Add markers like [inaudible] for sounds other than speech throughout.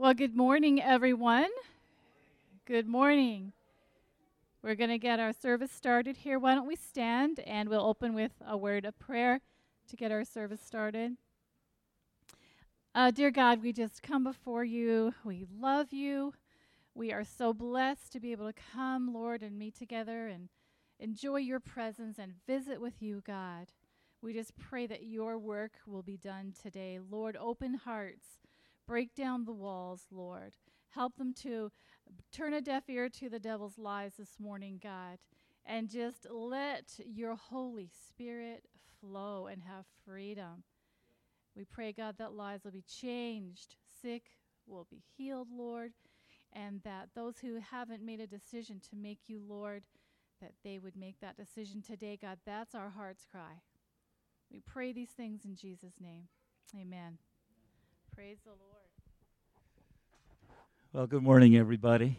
Well, good morning, everyone. Good morning. We're going to get our service started here. Why don't we stand and we'll open with a word of prayer to get our service started. Uh, dear God, we just come before you. We love you. We are so blessed to be able to come, Lord, and meet together and enjoy your presence and visit with you, God. We just pray that your work will be done today. Lord, open hearts, break down the walls, Lord. Help them to turn a deaf ear to the devil's lies this morning, God, and just let your Holy Spirit flow and have freedom. We pray, God, that lives will be changed, sick will be healed, Lord, and that those who haven't made a decision to make you Lord, that they would make that decision today, God. That's our heart's cry. We pray these things in Jesus' name. Amen. Praise the Lord. Well, good morning, everybody.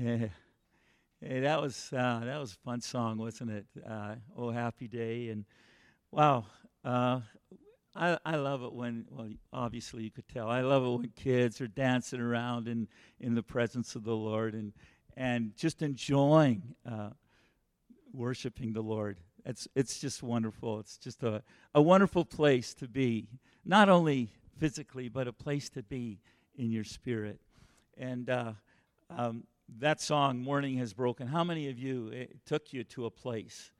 [laughs] Hey, that was uh, that was a fun song, wasn't it? Uh, oh, happy day, and wow, uh, I I love it when well, obviously you could tell. I love it when kids are dancing around in in the presence of the Lord and and just enjoying uh, worshiping the Lord. It's it's just wonderful. It's just a a wonderful place to be, not only physically, but a place to be in your spirit. And uh, um, that song, Morning Has Broken, how many of you, it took you to a place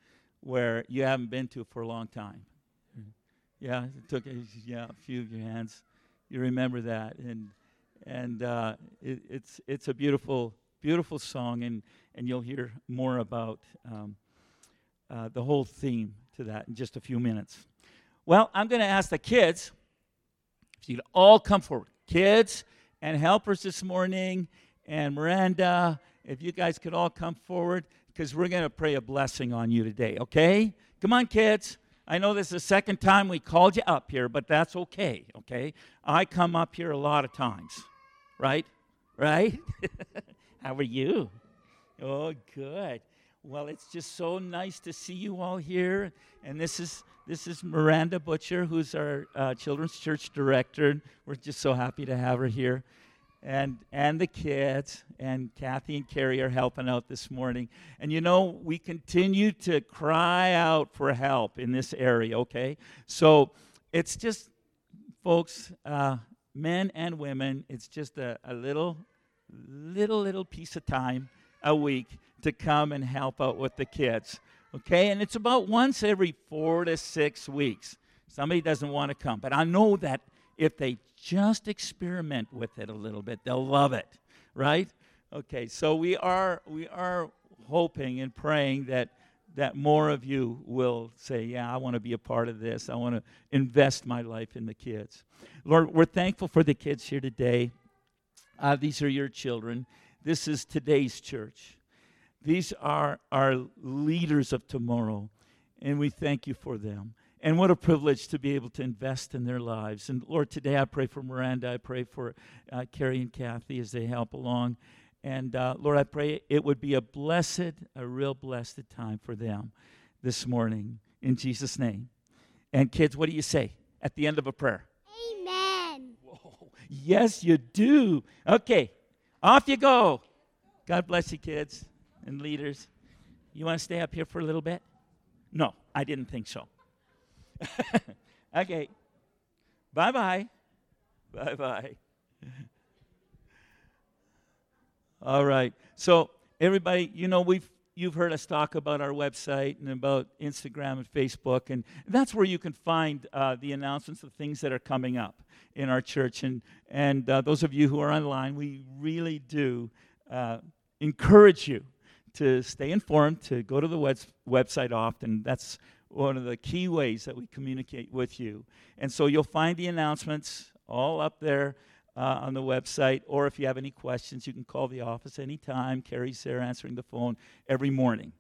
where you haven't been to for a long time? Yeah, it took yeah, a few of your hands. You remember that. And, and uh, it, it's, it's a beautiful, beautiful song, and, and you'll hear more about um, uh, the whole theme to that in just a few minutes. Well, I'm going to ask the kids if you'd all come forward kids and helpers this morning, and Miranda, if you guys could all come forward, because we're going to pray a blessing on you today, okay? Come on, kids. I know this is the second time we called you up here, but that's okay, okay? I come up here a lot of times, right? Right? [laughs] How are you? Oh, good. Well, it's just so nice to see you all here. And this is this is Miranda Butcher, who's our uh, children's church director. We're just so happy to have her here, and and the kids and Kathy and Carrie are helping out this morning. And you know, we continue to cry out for help in this area. Okay, so it's just, folks, uh, men and women. It's just a, a little, little, little piece of time a week to come and help out with the kids. Okay? And it's about once every four to six weeks. Somebody doesn't want to come. But I know that if they just experiment with it a little bit, they'll love it. Right? Okay, so we are we are hoping and praying that that more of you will say, Yeah, I want to be a part of this. I want to invest my life in the kids. Lord, we're thankful for the kids here today. Uh, these are your children. This is today's church. These are our leaders of tomorrow, and we thank you for them. And what a privilege to be able to invest in their lives. And Lord, today I pray for Miranda. I pray for uh, Carrie and Kathy as they help along. And uh, Lord, I pray it would be a blessed, a real blessed time for them this morning in Jesus' name. And kids, what do you say at the end of a prayer? Amen. Whoa. Yes, you do. Okay, off you go. God bless you, kids and leaders. You want to stay up here for a little bit? No, I didn't think so. [laughs] okay. Bye bye. Bye bye. [laughs] All right. So, everybody, you know, we've you've heard us talk about our website and about Instagram and Facebook, and that's where you can find uh, the announcements of things that are coming up in our church. And and uh, those of you who are online, we really do uh, encourage you to stay informed, to go to the web- website often. That's one of the key ways that we communicate with you. And so you'll find the announcements all up there uh, on the website. Or if you have any questions, you can call the office anytime. Carrie's there answering the phone every morning,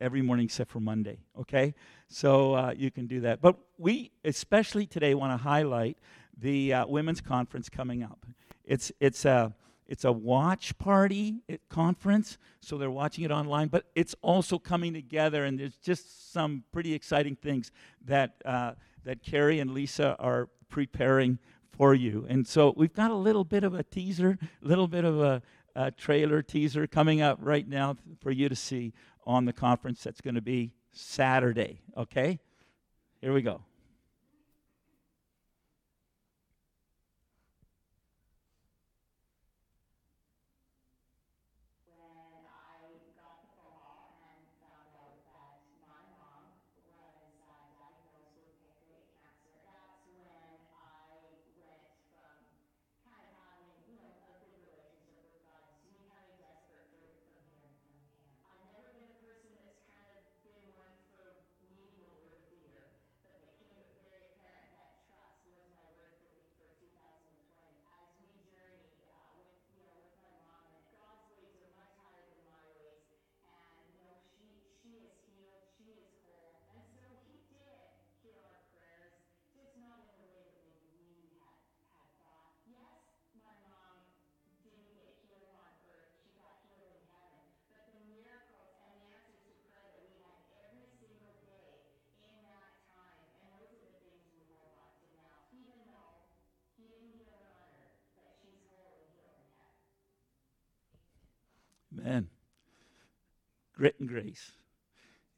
every morning except for Monday. Okay? So uh, you can do that. But we especially today want to highlight the uh, women's conference coming up. It's, it's a uh, it's a watch party at conference, so they're watching it online, but it's also coming together, and there's just some pretty exciting things that, uh, that Carrie and Lisa are preparing for you. And so we've got a little bit of a teaser, a little bit of a, a trailer teaser coming up right now for you to see on the conference that's going to be Saturday. Okay? Here we go. Man, grit and grace.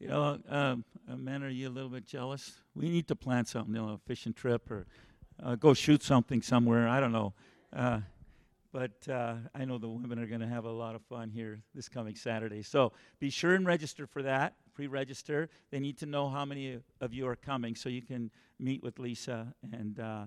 You know, um, men, are you a little bit jealous? We need to plan something, you know, a fishing trip or uh, go shoot something somewhere. I don't know. Uh, but uh, I know the women are going to have a lot of fun here this coming Saturday. So be sure and register for that. Pre-register. They need to know how many of you are coming, so you can meet with Lisa and uh,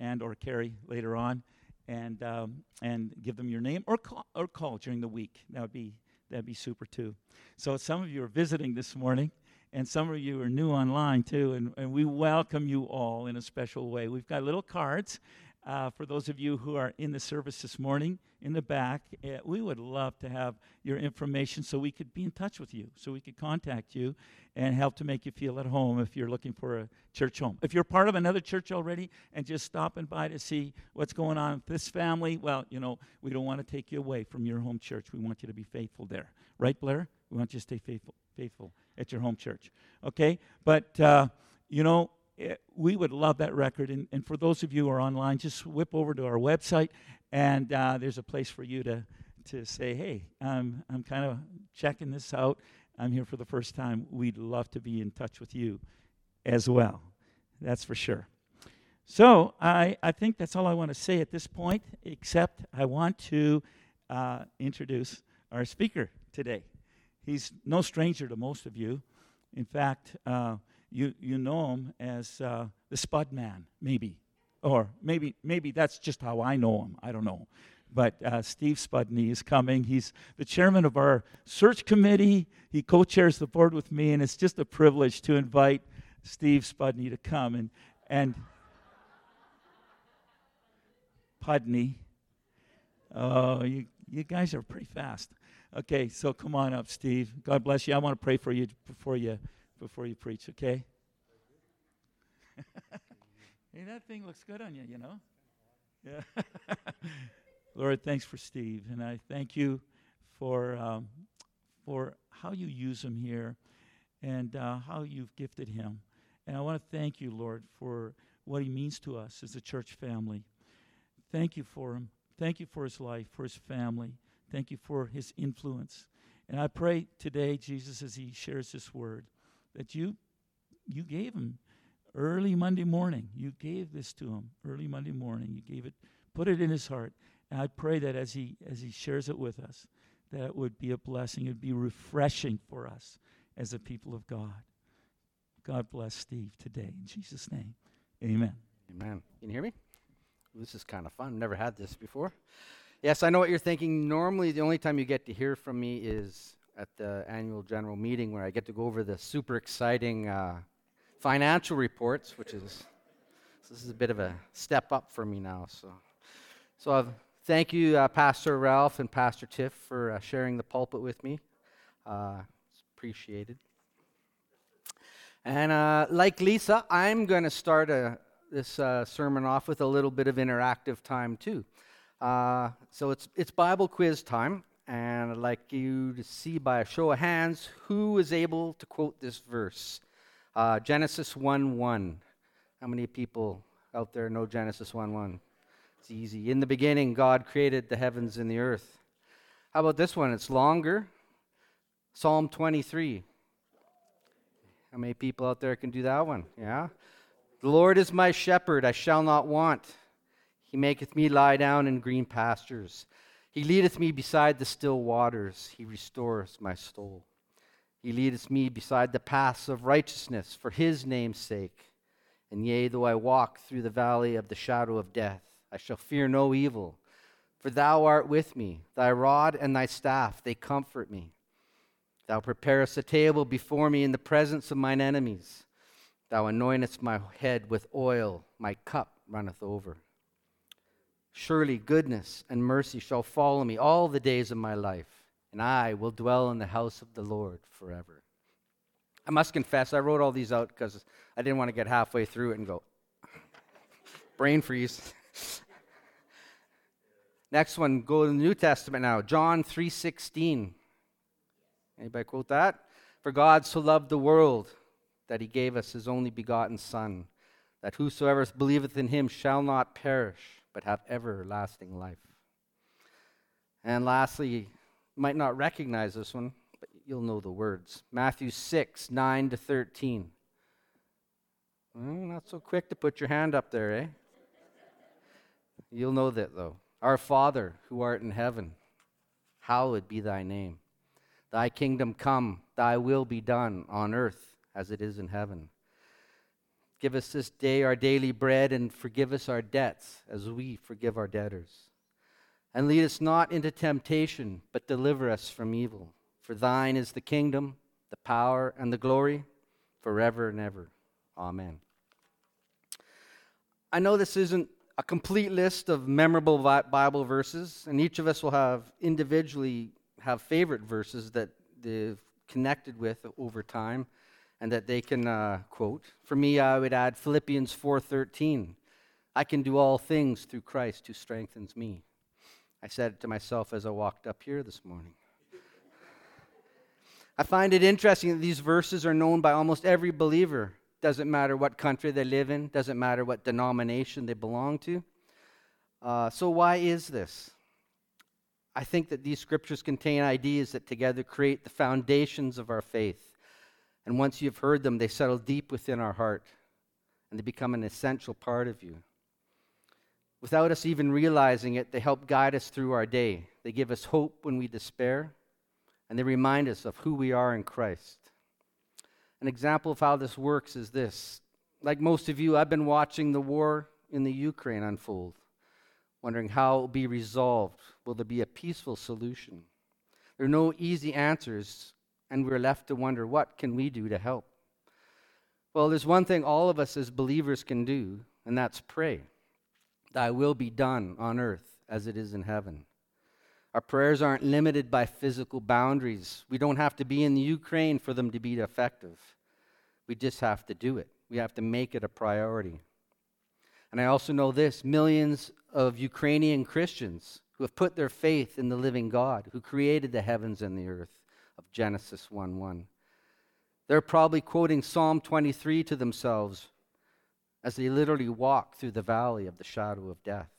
and or Carrie later on and um, and give them your name or call or call during the week. That would be that'd be super too. So some of you are visiting this morning, and some of you are new online too, and, and we welcome you all in a special way. We've got little cards. Uh, for those of you who are in the service this morning in the back, uh, we would love to have your information so we could be in touch with you, so we could contact you and help to make you feel at home if you're looking for a church home. If you're part of another church already and just stopping by to see what's going on with this family, well, you know, we don't want to take you away from your home church. We want you to be faithful there. Right, Blair? We want you to stay faithful, faithful at your home church. Okay? But, uh, you know, it, eh, we would love that record. And, and, for those of you who are online, just whip over to our website, and uh, there's a place for you to, to say, hey, um, I'm kind of checking this out I'm here for the first time, we'd love to be in touch with you as well. That's for sure. So I, I think that's all I want to say at this point, except I want to uh, introduce our speaker today. He's no stranger to most of you. In fact, uh, you, you know him as uh, the Spud Man, maybe. Or maybe, maybe that's just how I know him. I don't know but uh, Steve Pudney is coming. He's the chairman of our search committee. He co chairs the board with me, and it's just a privilege to invite Steve Pudney to come. And, and Pudney, oh, you, you guys are pretty fast. Okay, so come on up, Steve. God bless you. I want to pray for you before you, before you preach, okay? [laughs] hey, that thing looks good on you, you know? Yeah. [laughs] Lord, thanks for Steve, and I thank you for um, for how you use him here, and uh, how you've gifted him. And I want to thank you, Lord, for what he means to us as a church family. Thank you for him. Thank you for his life, for his family. Thank you for his influence. And I pray today, Jesus, as he shares this word, that you you gave him early Monday morning. You gave this to him early Monday morning. You gave it, put it in his heart. And I pray that as he as he shares it with us, that it would be a blessing, it would be refreshing for us as a people of God. God bless Steve today in Jesus' name. Amen. Amen. Can you hear me? This is kind of fun. Never had this before. Yes, I know what you're thinking. Normally, the only time you get to hear from me is at the annual general meeting where I get to go over the super exciting uh, financial reports, which is this is a bit of a step up for me now. So, so I've Thank you, uh, Pastor Ralph and Pastor Tiff, for uh, sharing the pulpit with me. Uh, it's appreciated. And uh, like Lisa, I'm going to start a, uh, this sermon off with a little bit of interactive time, too. so it's, it's Bible quiz time, and I'd like you to see by a show of hands who is able to quote this verse uh, Genesis 1 1. How many people out there know Genesis 1 1? It's easy. In the beginning, God created the heavens and the earth. How about this one? It's longer. Psalm 23. How many people out there can do that one? Yeah. The Lord is my shepherd, I shall not want. He maketh me lie down in green pastures. He leadeth me beside the still waters. He restores my soul. He leadeth me beside the paths of righteousness for his name's sake. And yea, though I walk through the valley of the shadow of death, I shall fear no evil, for thou art with me. Thy rod and thy staff, they comfort me. Thou preparest a table before me in the presence of mine enemies. Thou anointest my head with oil, my cup runneth over. Surely goodness and mercy shall follow me all the days of my life and I will dwell in the house of the Lord forever. I must confess, I wrote all these out because I didn't want to get halfway through it and go, [laughs] brain freeze. [laughs] Next one, go to the New Testament now. John 3:16. Anybody quote that? For God so loved the world that he gave us his only begotten Son, that whosoever believeth in him shall not perish, but have everlasting life. And lastly, might not recognize this one, but you'll know the words. Matthew 6, 9 to 13. Well, not so quick to put your hand up there, eh? You'll know that, though. Our Father, who art in heaven, hallowed be thy name. Thy kingdom come, thy will be done on earth as it is in heaven. Give us this day our daily bread and forgive us our debts as we forgive our debtors and lead us not into temptation, but deliver us from evil. For thine is the kingdom, the power, and the glory forever and ever. Amen. I know this isn't a complete list of memorable Bible verses, and each of us will have individually have favorite verses that they've connected with over time and that they can uh, quote. For me, I would add Philippians 4:13. I can do all things through Christ who strengthens me. I said it to myself as I walked up here this morning. I find it interesting that these verses are known by almost every believer. Doesn't matter what country they live in, doesn't matter what denomination they belong to. Uh, so, why is this? I think that these scriptures contain ideas that together create the foundations of our faith. And once you've heard them, they settle deep within our heart and they become an essential part of you. Without us even realizing it, they help guide us through our day. They give us hope when we despair, and they remind us of who we are in Christ. An example of how this works is this. Like most of you, I've been watching the war in the Ukraine unfold, wondering how it will be resolved. Will there be a peaceful solution? There are no easy answers, and we're left to wonder what can we do to help? Well, there's one thing all of us as believers can do, and that's pray. Thy will be done on earth as it is in heaven. Our prayers aren't limited by physical boundaries. We don't have to be in the Ukraine for them to be effective. We just have to do it. We have to make it a priority. And I also know this millions of Ukrainian Christians who have put their faith in the living God who created the heavens and the earth of Genesis 1 1. They're probably quoting Psalm 23 to themselves as they literally walk through the valley of the shadow of death.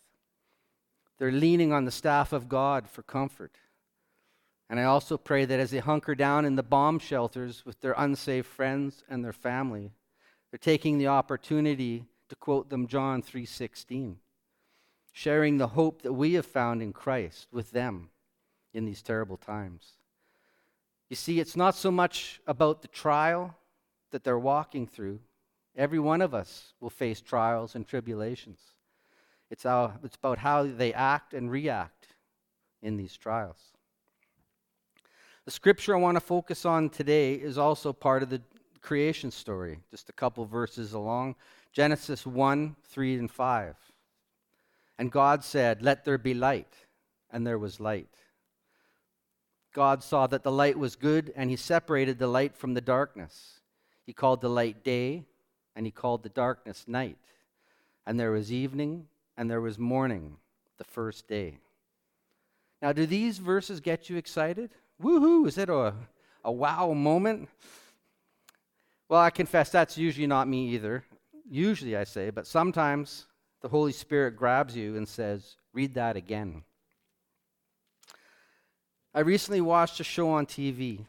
They're leaning on the staff of God for comfort. And I also pray that as they hunker down in the bomb shelters with their unsafe friends and their family, they're taking the opportunity to quote them John 3:16, sharing the hope that we have found in Christ with them in these terrible times. You see, it's not so much about the trial that they're walking through, Every one of us will face trials and tribulations. It's, how, it's about how they act and react in these trials. The scripture I want to focus on today is also part of the creation story, just a couple verses along Genesis 1 3 and 5. And God said, Let there be light, and there was light. God saw that the light was good, and he separated the light from the darkness. He called the light day, and he called the darkness night. And there was evening, and there was morning, the first day. Now, do these verses get you excited? Woohoo! Is it a, a wow moment? Well, I confess that's usually not me either. Usually I say, but sometimes the Holy Spirit grabs you and says, Read that again. I recently watched a show on TV,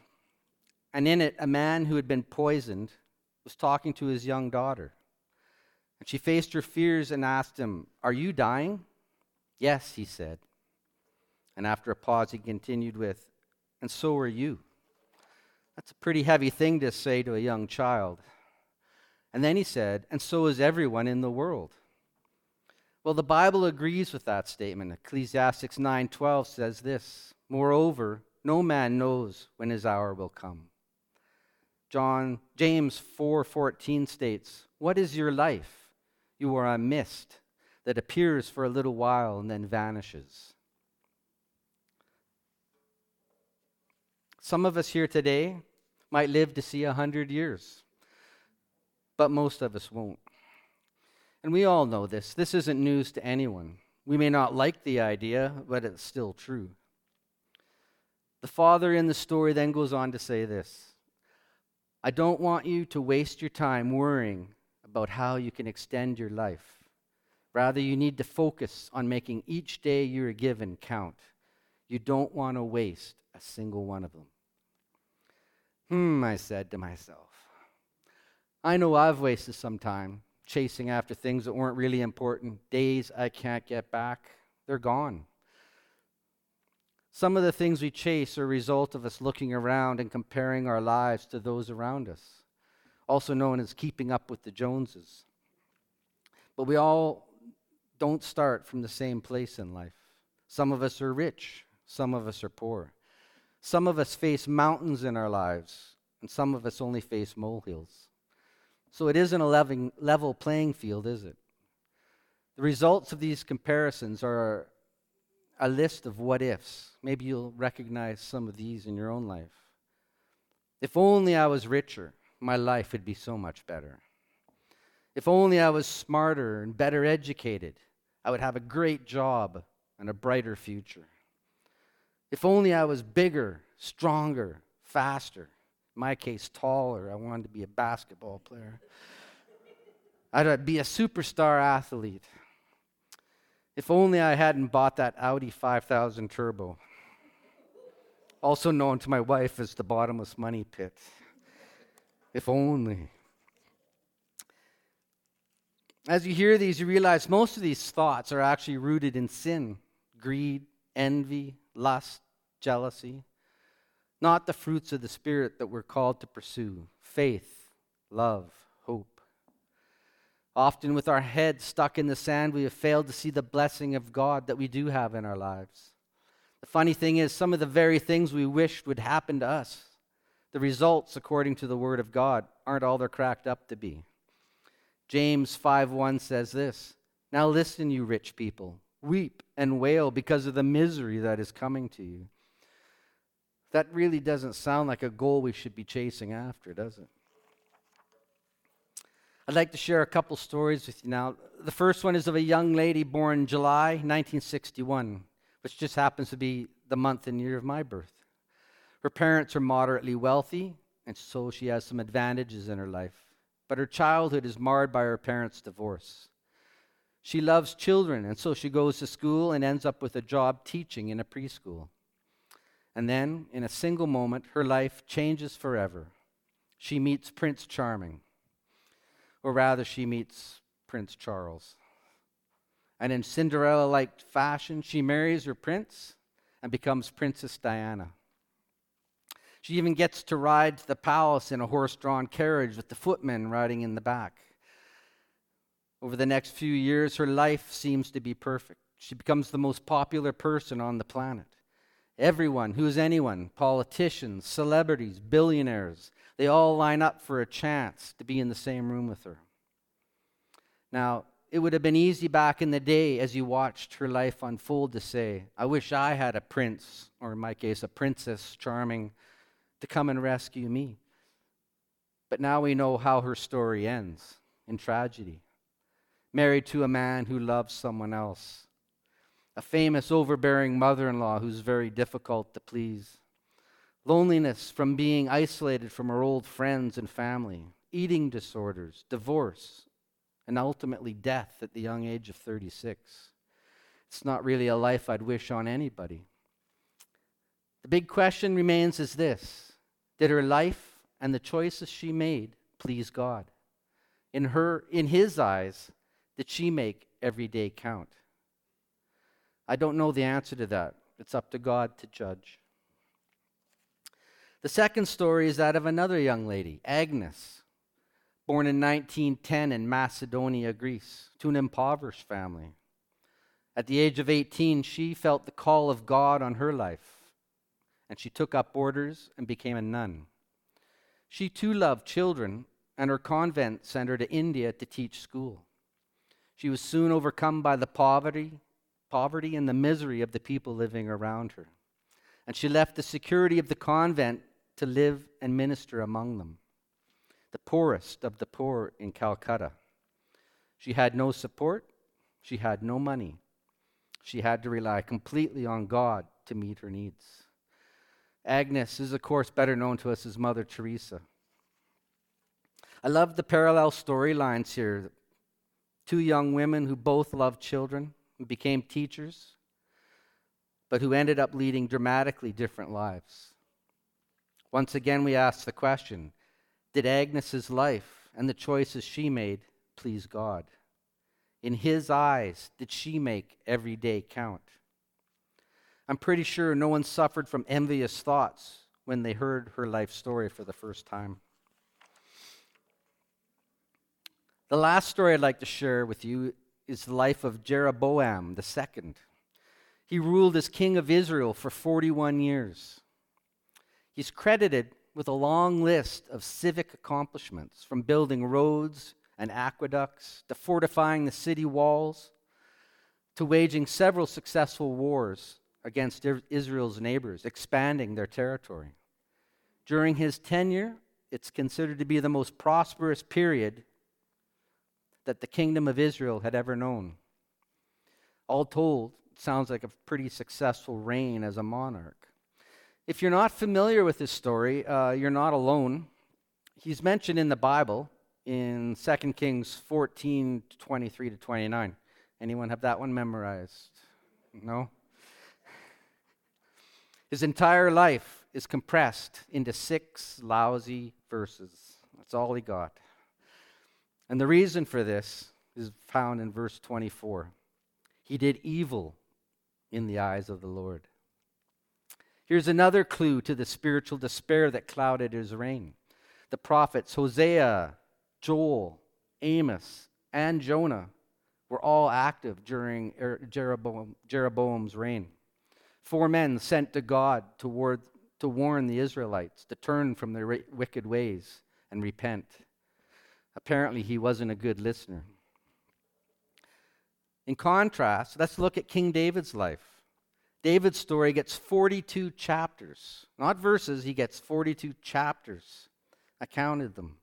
and in it, a man who had been poisoned was talking to his young daughter. And she faced her fears and asked him, Are you dying? Yes, he said. And after a pause, he continued with, And so are you. That's a pretty heavy thing to say to a young child. And then he said, And so is everyone in the world. Well, the Bible agrees with that statement. Ecclesiastes 9:12 says this, "Moreover, no man knows when his hour will come." John James 4:14 states, "What is your life? You are a mist that appears for a little while and then vanishes." Some of us here today might live to see a hundred years, but most of us won't. And we all know this. This isn't news to anyone. We may not like the idea, but it's still true. The father in the story then goes on to say this I don't want you to waste your time worrying about how you can extend your life. Rather, you need to focus on making each day you're given count. You don't want to waste a single one of them. Hmm, I said to myself. I know I've wasted some time chasing after things that weren't really important, days I can't get back. They're gone. Some of the things we chase are a result of us looking around and comparing our lives to those around us, also known as keeping up with the Joneses. But we all don't start from the same place in life. Some of us are rich, some of us are poor. Some of us face mountains in our lives, and some of us only face molehills. So it isn't a level playing field, is it? The results of these comparisons are a list of what ifs. Maybe you'll recognize some of these in your own life. If only I was richer, my life would be so much better. If only I was smarter and better educated, I would have a great job and a brighter future. If only I was bigger, stronger, faster. In my case, taller. I wanted to be a basketball player. I'd be a superstar athlete. If only I hadn't bought that Audi 5000 Turbo, also known to my wife as the bottomless money pit. If only. As you hear these, you realize most of these thoughts are actually rooted in sin, greed, envy, lust, jealousy, not the fruits of the Spirit that we're called to pursue faith, love, Often, with our heads stuck in the sand, we have failed to see the blessing of God that we do have in our lives. The funny thing is, some of the very things we wished would happen to us, the results, according to the Word of God, aren't all they're cracked up to be. James 5:1 says this Now listen, you rich people, weep and wail because of the misery that is coming to you. That really doesn't sound like a goal we should be chasing after, does it? I'd like to share a couple stories with you now. The first one is of a young lady born July 1961, which just happens to be the month and year of my birth. Her parents are moderately wealthy, and so she has some advantages in her life. But her childhood is marred by her parents' divorce. She loves children, and so she goes to school and ends up with a job teaching in a preschool. And then, in a single moment, her life changes forever. She meets Prince Charming or rather, she meets Prince Charles. And in Cinderella like fashion, she marries her prince and becomes Princess Diana. She even gets to ride to the palace in a horse drawn carriage with the footmen riding in the back. Over the next few years, her life seems to be perfect. She becomes the most popular person on the planet. Everyone, who's anyone, politicians, celebrities, billionaires, they all line up for a chance to be in the same room with her. Now, it would have been easy back in the day as you watched her life unfold to say, I wish I had a prince, or in my case, a princess charming, to come and rescue me. But now we know how her story ends in tragedy. Married to a man who loves someone else, a famous overbearing mother in law who's very difficult to please loneliness from being isolated from her old friends and family, eating disorders, divorce, and ultimately death at the young age of 36. It's not really a life I'd wish on anybody. The big question remains is this Did her life and the choices she made please God? In her in his eyes, did she make every day count? I don't know the answer to that. It's up to God to judge. The second story is that of another young lady, Agnes, born in 1910 in Macedonia, Greece, to an impoverished family. At the age of 18, she felt the call of God on her life, and she took up orders and became a nun. She too loved children, and her convent sent her to India to teach school. She was soon overcome by the poverty, poverty and the misery of the people living around her. And she left the security of the convent to live and minister among them, the poorest of the poor in Calcutta. She had no support, she had no money. She had to rely completely on God to meet her needs. Agnes is, of course, better known to us as Mother Teresa. I love the parallel storylines here. Two young women who both loved children became teachers, but who ended up leading dramatically different lives. Once again, we ask the question Did Agnes's life and the choices she made please God? In his eyes, did she make every day count? I'm pretty sure no one suffered from envious thoughts when they heard her life story for the first time. The last story I'd like to share with you is the life of Jeroboam II. He ruled as king of Israel for 41 years. He's credited with a long list of civic accomplishments, from building roads and aqueducts to fortifying the city walls to waging several successful wars against Israel's neighbors, expanding their territory. During his tenure, it's considered to be the most prosperous period that the kingdom of Israel had ever known. All told, sounds like a pretty successful reign as a monarch. If you're not familiar with this story, uh, you're not alone. He's mentioned in the Bible in 2 Kings 14 23 to 29. Anyone have that one memorized? No? His entire life is compressed into six lousy verses. That's all he got. And the reason for this is found in verse 24. He did evil in the eyes of the Lord. Here's another clue to the spiritual despair that clouded his reign. The prophets Hosea, Joel, Amos, and Jonah were all active during er, Jeroboam, Jeroboam's reign. Four men sent to God toward, to warn the Israelites to turn from their wicked ways and repent. Apparently, he wasn't a good listener. In contrast, let's look at King David's life. David's story gets 42 chapters. Not verses, he gets 42 chapters. I counted them.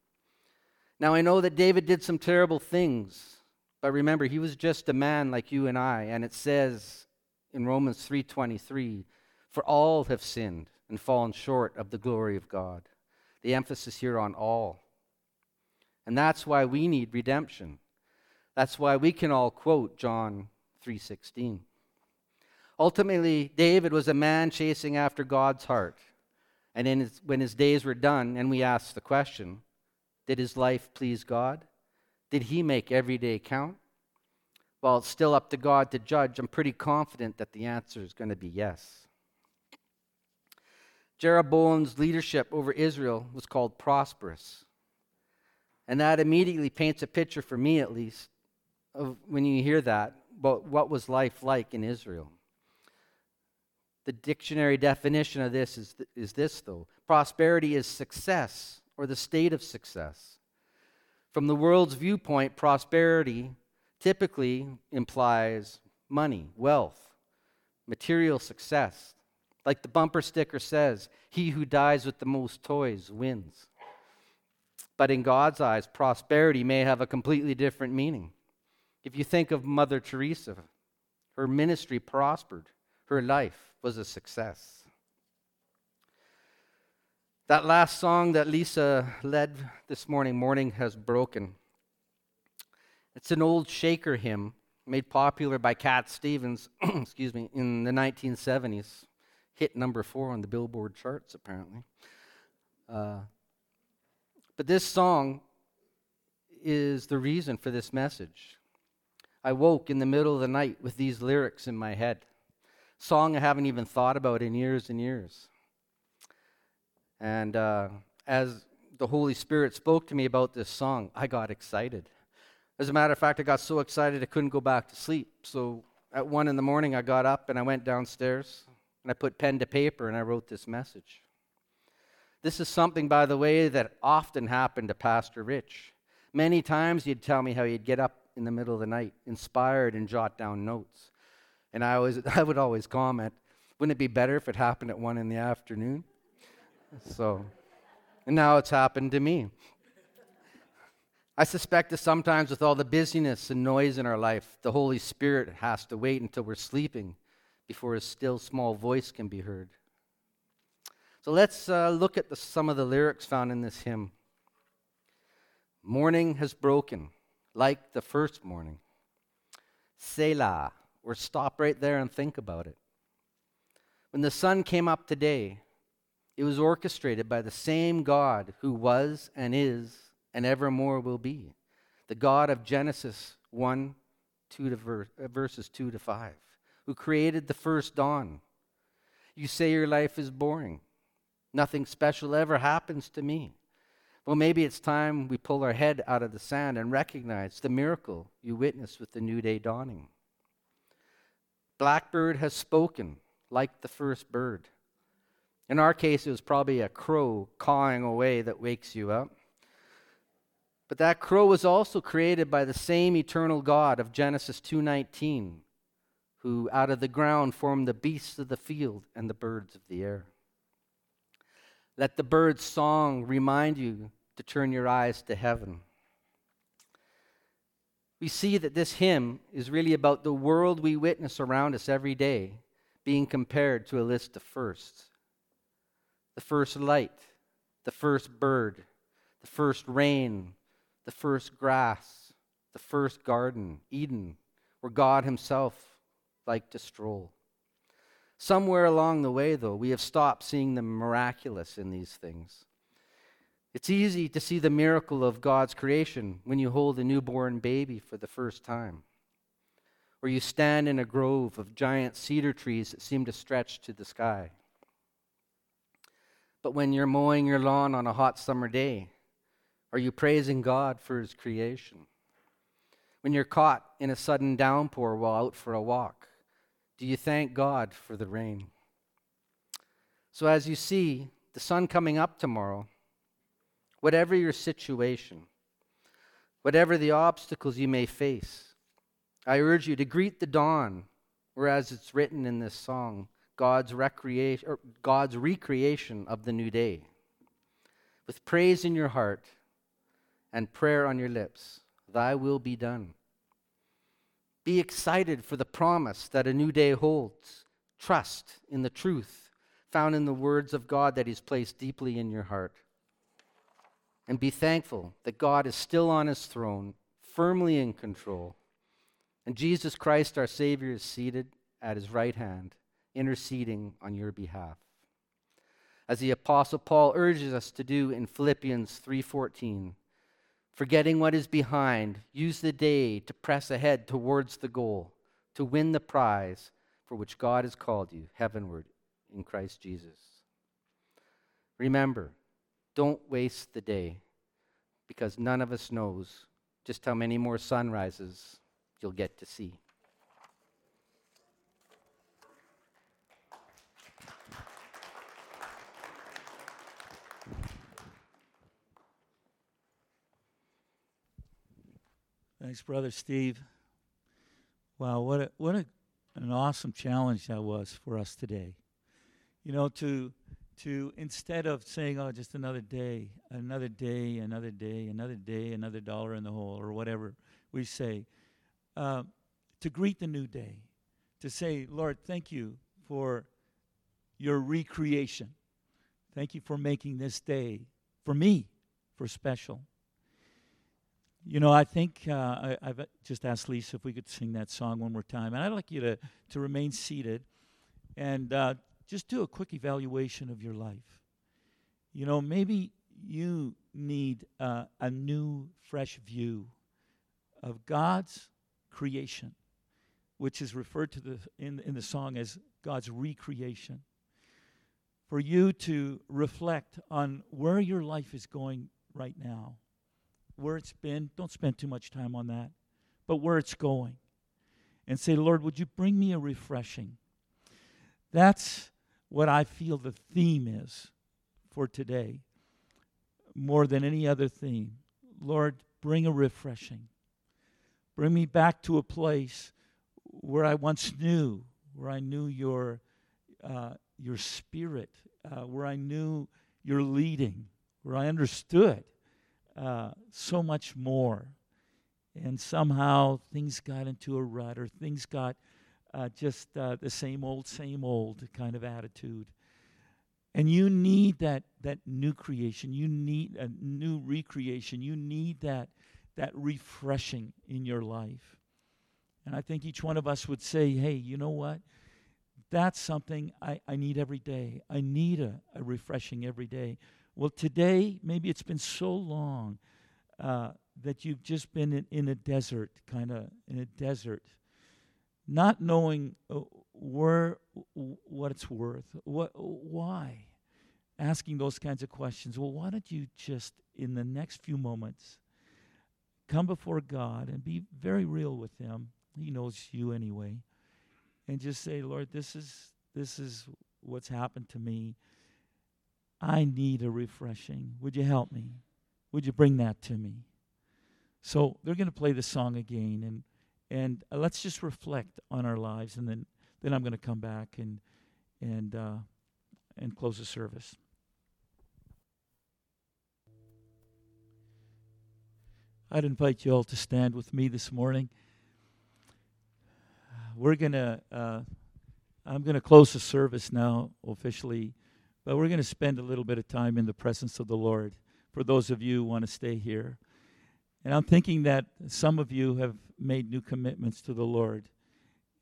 Now, I know that David did some terrible things, but remember, he was just a man like you and I, and it says in Romans 3:23, "For all have sinned and fallen short of the glory of God." The emphasis here on all. And that's why we need redemption. That's why we can all quote John 3:16. Ultimately, David was a man chasing after God's heart. And his, when his days were done, and we ask the question Did his life please God? Did he make every day count? Well, it's still up to God to judge. I'm pretty confident that the answer is going to be yes. Jeroboam's leadership over Israel was called prosperous. And that immediately paints a picture, for me at least, of when you hear that, but what was life like in Israel. The dictionary definition of this is, th- is this, though prosperity is success or the state of success. From the world's viewpoint, prosperity typically implies money, wealth, material success. Like the bumper sticker says, he who dies with the most toys wins. But in God's eyes, prosperity may have a completely different meaning. If you think of Mother Teresa, her ministry prospered, her life was a success. That last song that Lisa led this morning, Morning Has Broken, It's an old Shaker hymn made popular by Cat Stevens, [clears throat] excuse me, in the 1970s. Hit number four on the Billboard charts, apparently. Uh, but this song is the reason for this message. I woke in the middle of the night with these lyrics in my head. Song I haven't even thought about in years and years. And uh, as the Holy Spirit spoke to me about this song, I got excited. As a matter of fact, I got so excited I couldn't go back to sleep. So at one in the morning, I got up and I went downstairs and I put pen to paper and I wrote this message. This is something, by the way, that often happened to Pastor Rich. Many times he'd tell me how he'd get up in the middle of the night, inspired, and jot down notes. And I, always, [laughs] I would always comment, wouldn't it be better if it happened at one in the afternoon? So, and now it's happened to me. I suspect that sometimes, with all the busyness and noise in our life, the Holy Spirit has to wait until we're sleeping before His still small voice can be heard. So let's uh, look at the, some of the lyrics found in this hymn. Morning has broken, like the first morning. Selah, or stop right there and think about it. When the sun came up today, it was orchestrated by the same God who was and is and evermore will be. The God of Genesis 1, 2 to verse, uh, verses 2 to 5, who created the first dawn. You say your life is boring. Nothing special ever happens to me. Well, maybe it's time we pull our head out of the sand and recognize the miracle you witnessed with the new day dawning. Blackbird has spoken like the first bird. In our case, it was probably a crow cawing away that wakes you up. But that crow was also created by the same eternal God of Genesis 2:19, who out of the ground formed the beasts of the field and the birds of the air. Let the bird's song remind you to turn your eyes to heaven. We see that this hymn is really about the world we witness around us every day being compared to a list of firsts. The first light, the first bird, the first rain, the first grass, the first garden, Eden, where God Himself liked to stroll. Somewhere along the way, though, we have stopped seeing the miraculous in these things. It's easy to see the miracle of God's creation when you hold a newborn baby for the first time, or you stand in a grove of giant cedar trees that seem to stretch to the sky. But when you're mowing your lawn on a hot summer day, are you praising God for His creation? When you're caught in a sudden downpour while out for a walk, do you thank God for the rain? So, as you see the sun coming up tomorrow, whatever your situation, whatever the obstacles you may face, I urge you to greet the dawn, whereas it's written in this song, God's, recreation, God's recreation of the new day. With praise in your heart, and prayer on your lips. Thy will be done. Be excited for the promise that a new day holds. Trust in the truth found in the words of God that He's placed deeply in your heart. And be thankful that God is still on His throne, firmly in control. And Jesus Christ, our Savior, is seated at His right hand, interceding on your behalf. As the Apostle Paul urges us to do in Philippians 3:14 Forgetting what is behind, use the day to press ahead towards the goal, to win the prize for which God has called you heavenward in Christ Jesus. Remember, don't waste the day because none of us knows just how many more sunrises you'll get to see. Thanks, Brother Steve. Wow, what a, what a, an awesome challenge that was for us today. You know, to to instead of saying, "Oh, just another day, another day, another day, another day, another dollar in the hole," or whatever we say, uh, to greet the new day, to say, "Lord, thank you for your recreation. Thank you for making this day for me for special." You know, I think uh, I, I've just asked Lisa if we could sing that song one more time. And I'd like you to, to remain seated and uh, just do a quick evaluation of your life. You know, maybe you need uh, a new, fresh view of God's creation, which is referred to the, in, in the song as God's recreation. For you to reflect on where your life is going right now where it's been. Don't spend too much time on that, but where it's going. And say, Lord, would you bring me a refreshing? That's what I feel the theme is for today, more than any other theme. Lord, bring a refreshing. Bring me back to a place where I once knew, where I knew your, uh, your spirit, uh, where I knew your leading, where I understood uh, so much more. And somehow things got into a rut or things got uh, just uh, the same old, same old kind of attitude. And you need that, that new creation. You need a new recreation. You need that, that refreshing in your life. And I think each one of us would say, hey, you know what? That's something I, I need every day. I need a, a refreshing every day. Well, today, maybe it's been so long uh, that you've just been in, in a desert, kind of in a desert, not knowing uh, where, what it's worth, what, why. Asking those kinds of questions. Well, why don't you just, in the next few moments, come before God and be very real with Him? He knows you anyway. And just say, Lord, this is this is what's happened to me. I need a refreshing. Would you help me? Would you bring that to me? So they're going to play the song again, and and uh, let's just reflect on our lives, and then then I'm going to come back and and uh, and close the service. I'd invite you all to stand with me this morning. We're gonna. Uh, I'm going to close the service now officially but we're going to spend a little bit of time in the presence of the Lord for those of you who want to stay here. And I'm thinking that some of you have made new commitments to the Lord.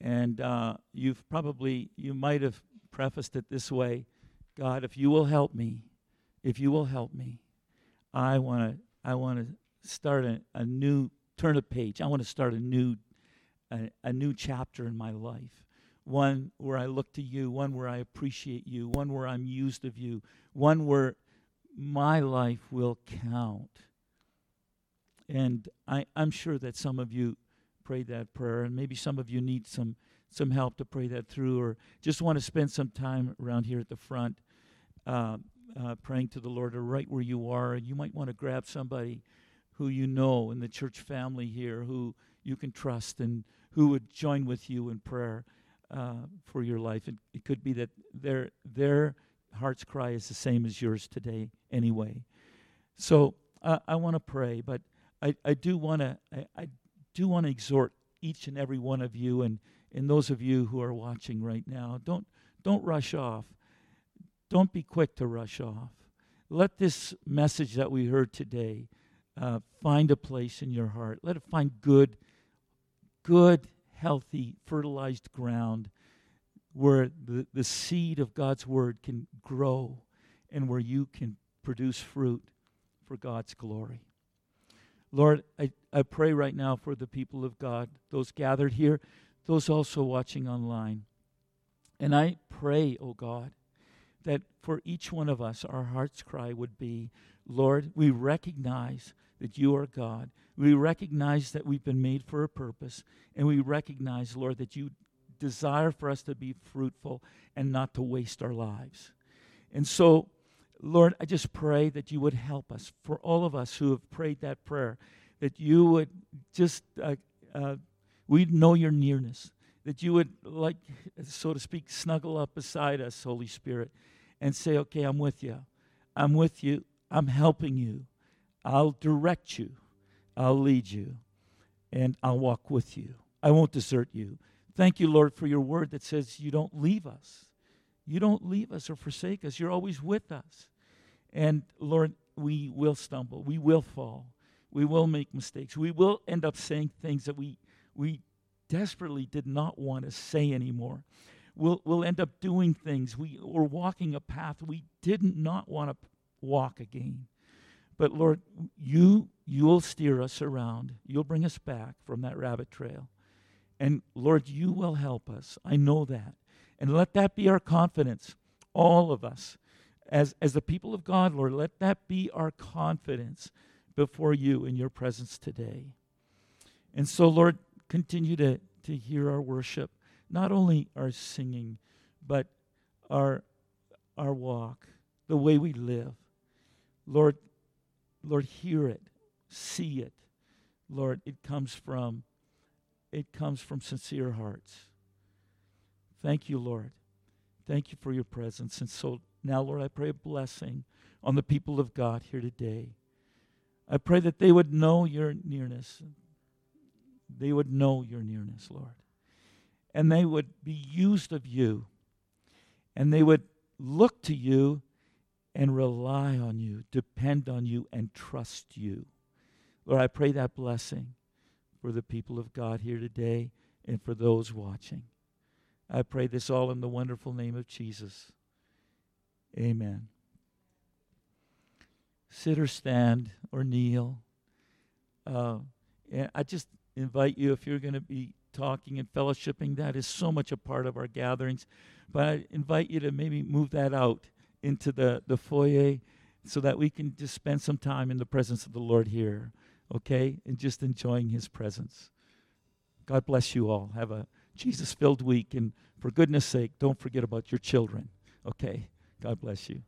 And uh, you've probably, you might have prefaced it this way God, if you will help me, if you will help me, I want to I want to start a, a new turn a page. I want to start a new a, a new chapter in my life one where I look to you, one where I appreciate you, one where I'm used of you, one where my life will count. And I, I'm sure that some of you prayed that prayer, and maybe some of you need some some help to pray that through, or just want to spend some time around here at the front, uh, uh, praying to the Lord, or right where you are. You might want to grab somebody who you know in the church family here, who you can trust, and who would join with you in prayer uh, for your life. It, it could be that their their heart's cry is the same as yours today, anyway. So uh, I want to pray, but I, I do want to I, I do want to exhort each and every one of you, and and those of you who are watching right now, don't don't rush off. Don't be quick to rush off. Let this message that we heard today uh, find a place in your heart. Let it find good, good healthy, fertilized ground where the, the seed of God's word can grow and where you can produce fruit for God's glory. Lord, I, I pray right now for the people of God, those gathered here, those also watching online. And I pray, oh God, that for each one of us, our heart's cry would be Lord, we recognize that you are God. We recognize that we've been made for a purpose, and we recognize, Lord, that you desire for us to be fruitful and not to waste our lives. And so, Lord, I just pray that you would help us, for all of us who have prayed that prayer, that you would just, uh, uh, we'd know your nearness, that you would, like, so to speak, snuggle up beside us, Holy Spirit, and say, okay, I'm with you. I'm with you. I'm helping you. I'll direct you, I'll lead you, and I'll walk with you. I won't desert you. Thank you, Lord, for your word that says you don't leave us. You don't leave us or forsake us. You're always with us. And Lord, we will stumble, we will fall. We will make mistakes. We will end up saying things that we, we desperately did not want to say anymore. We'll, we'll end up doing things. We, we're walking a path we did not not want to walk again. But Lord, you, you'll steer us around. You'll bring us back from that rabbit trail. And Lord, you will help us. I know that. And let that be our confidence, all of us. As, as the people of God, Lord, let that be our confidence before you in your presence today. And so, Lord, continue to, to hear our worship, not only our singing, but our, our walk, the way we live. Lord, Lord, hear it, see it. Lord, it comes from it comes from sincere hearts. Thank you, Lord. Thank you for your presence. And so now, Lord, I pray a blessing on the people of God here today. I pray that they would know your nearness. They would know your nearness, Lord. And they would be used of you. And they would look to you and rely on you, depend on you, and trust you. Lord, I pray that blessing for the people of God here today and for those watching. I pray this all in the wonderful name of Jesus. Amen. Sit or stand or kneel. Uh, and I just invite you, if you're going to be talking and fellowshipping, that is so much a part of our gatherings. But I invite you to maybe move that out into the, the foyer so that we can just spend some time in the presence of the Lord here, okay? And just enjoying his presence. God bless you all. Have a Jesus filled week. And for goodness sake, don't forget about your children, okay? God bless you.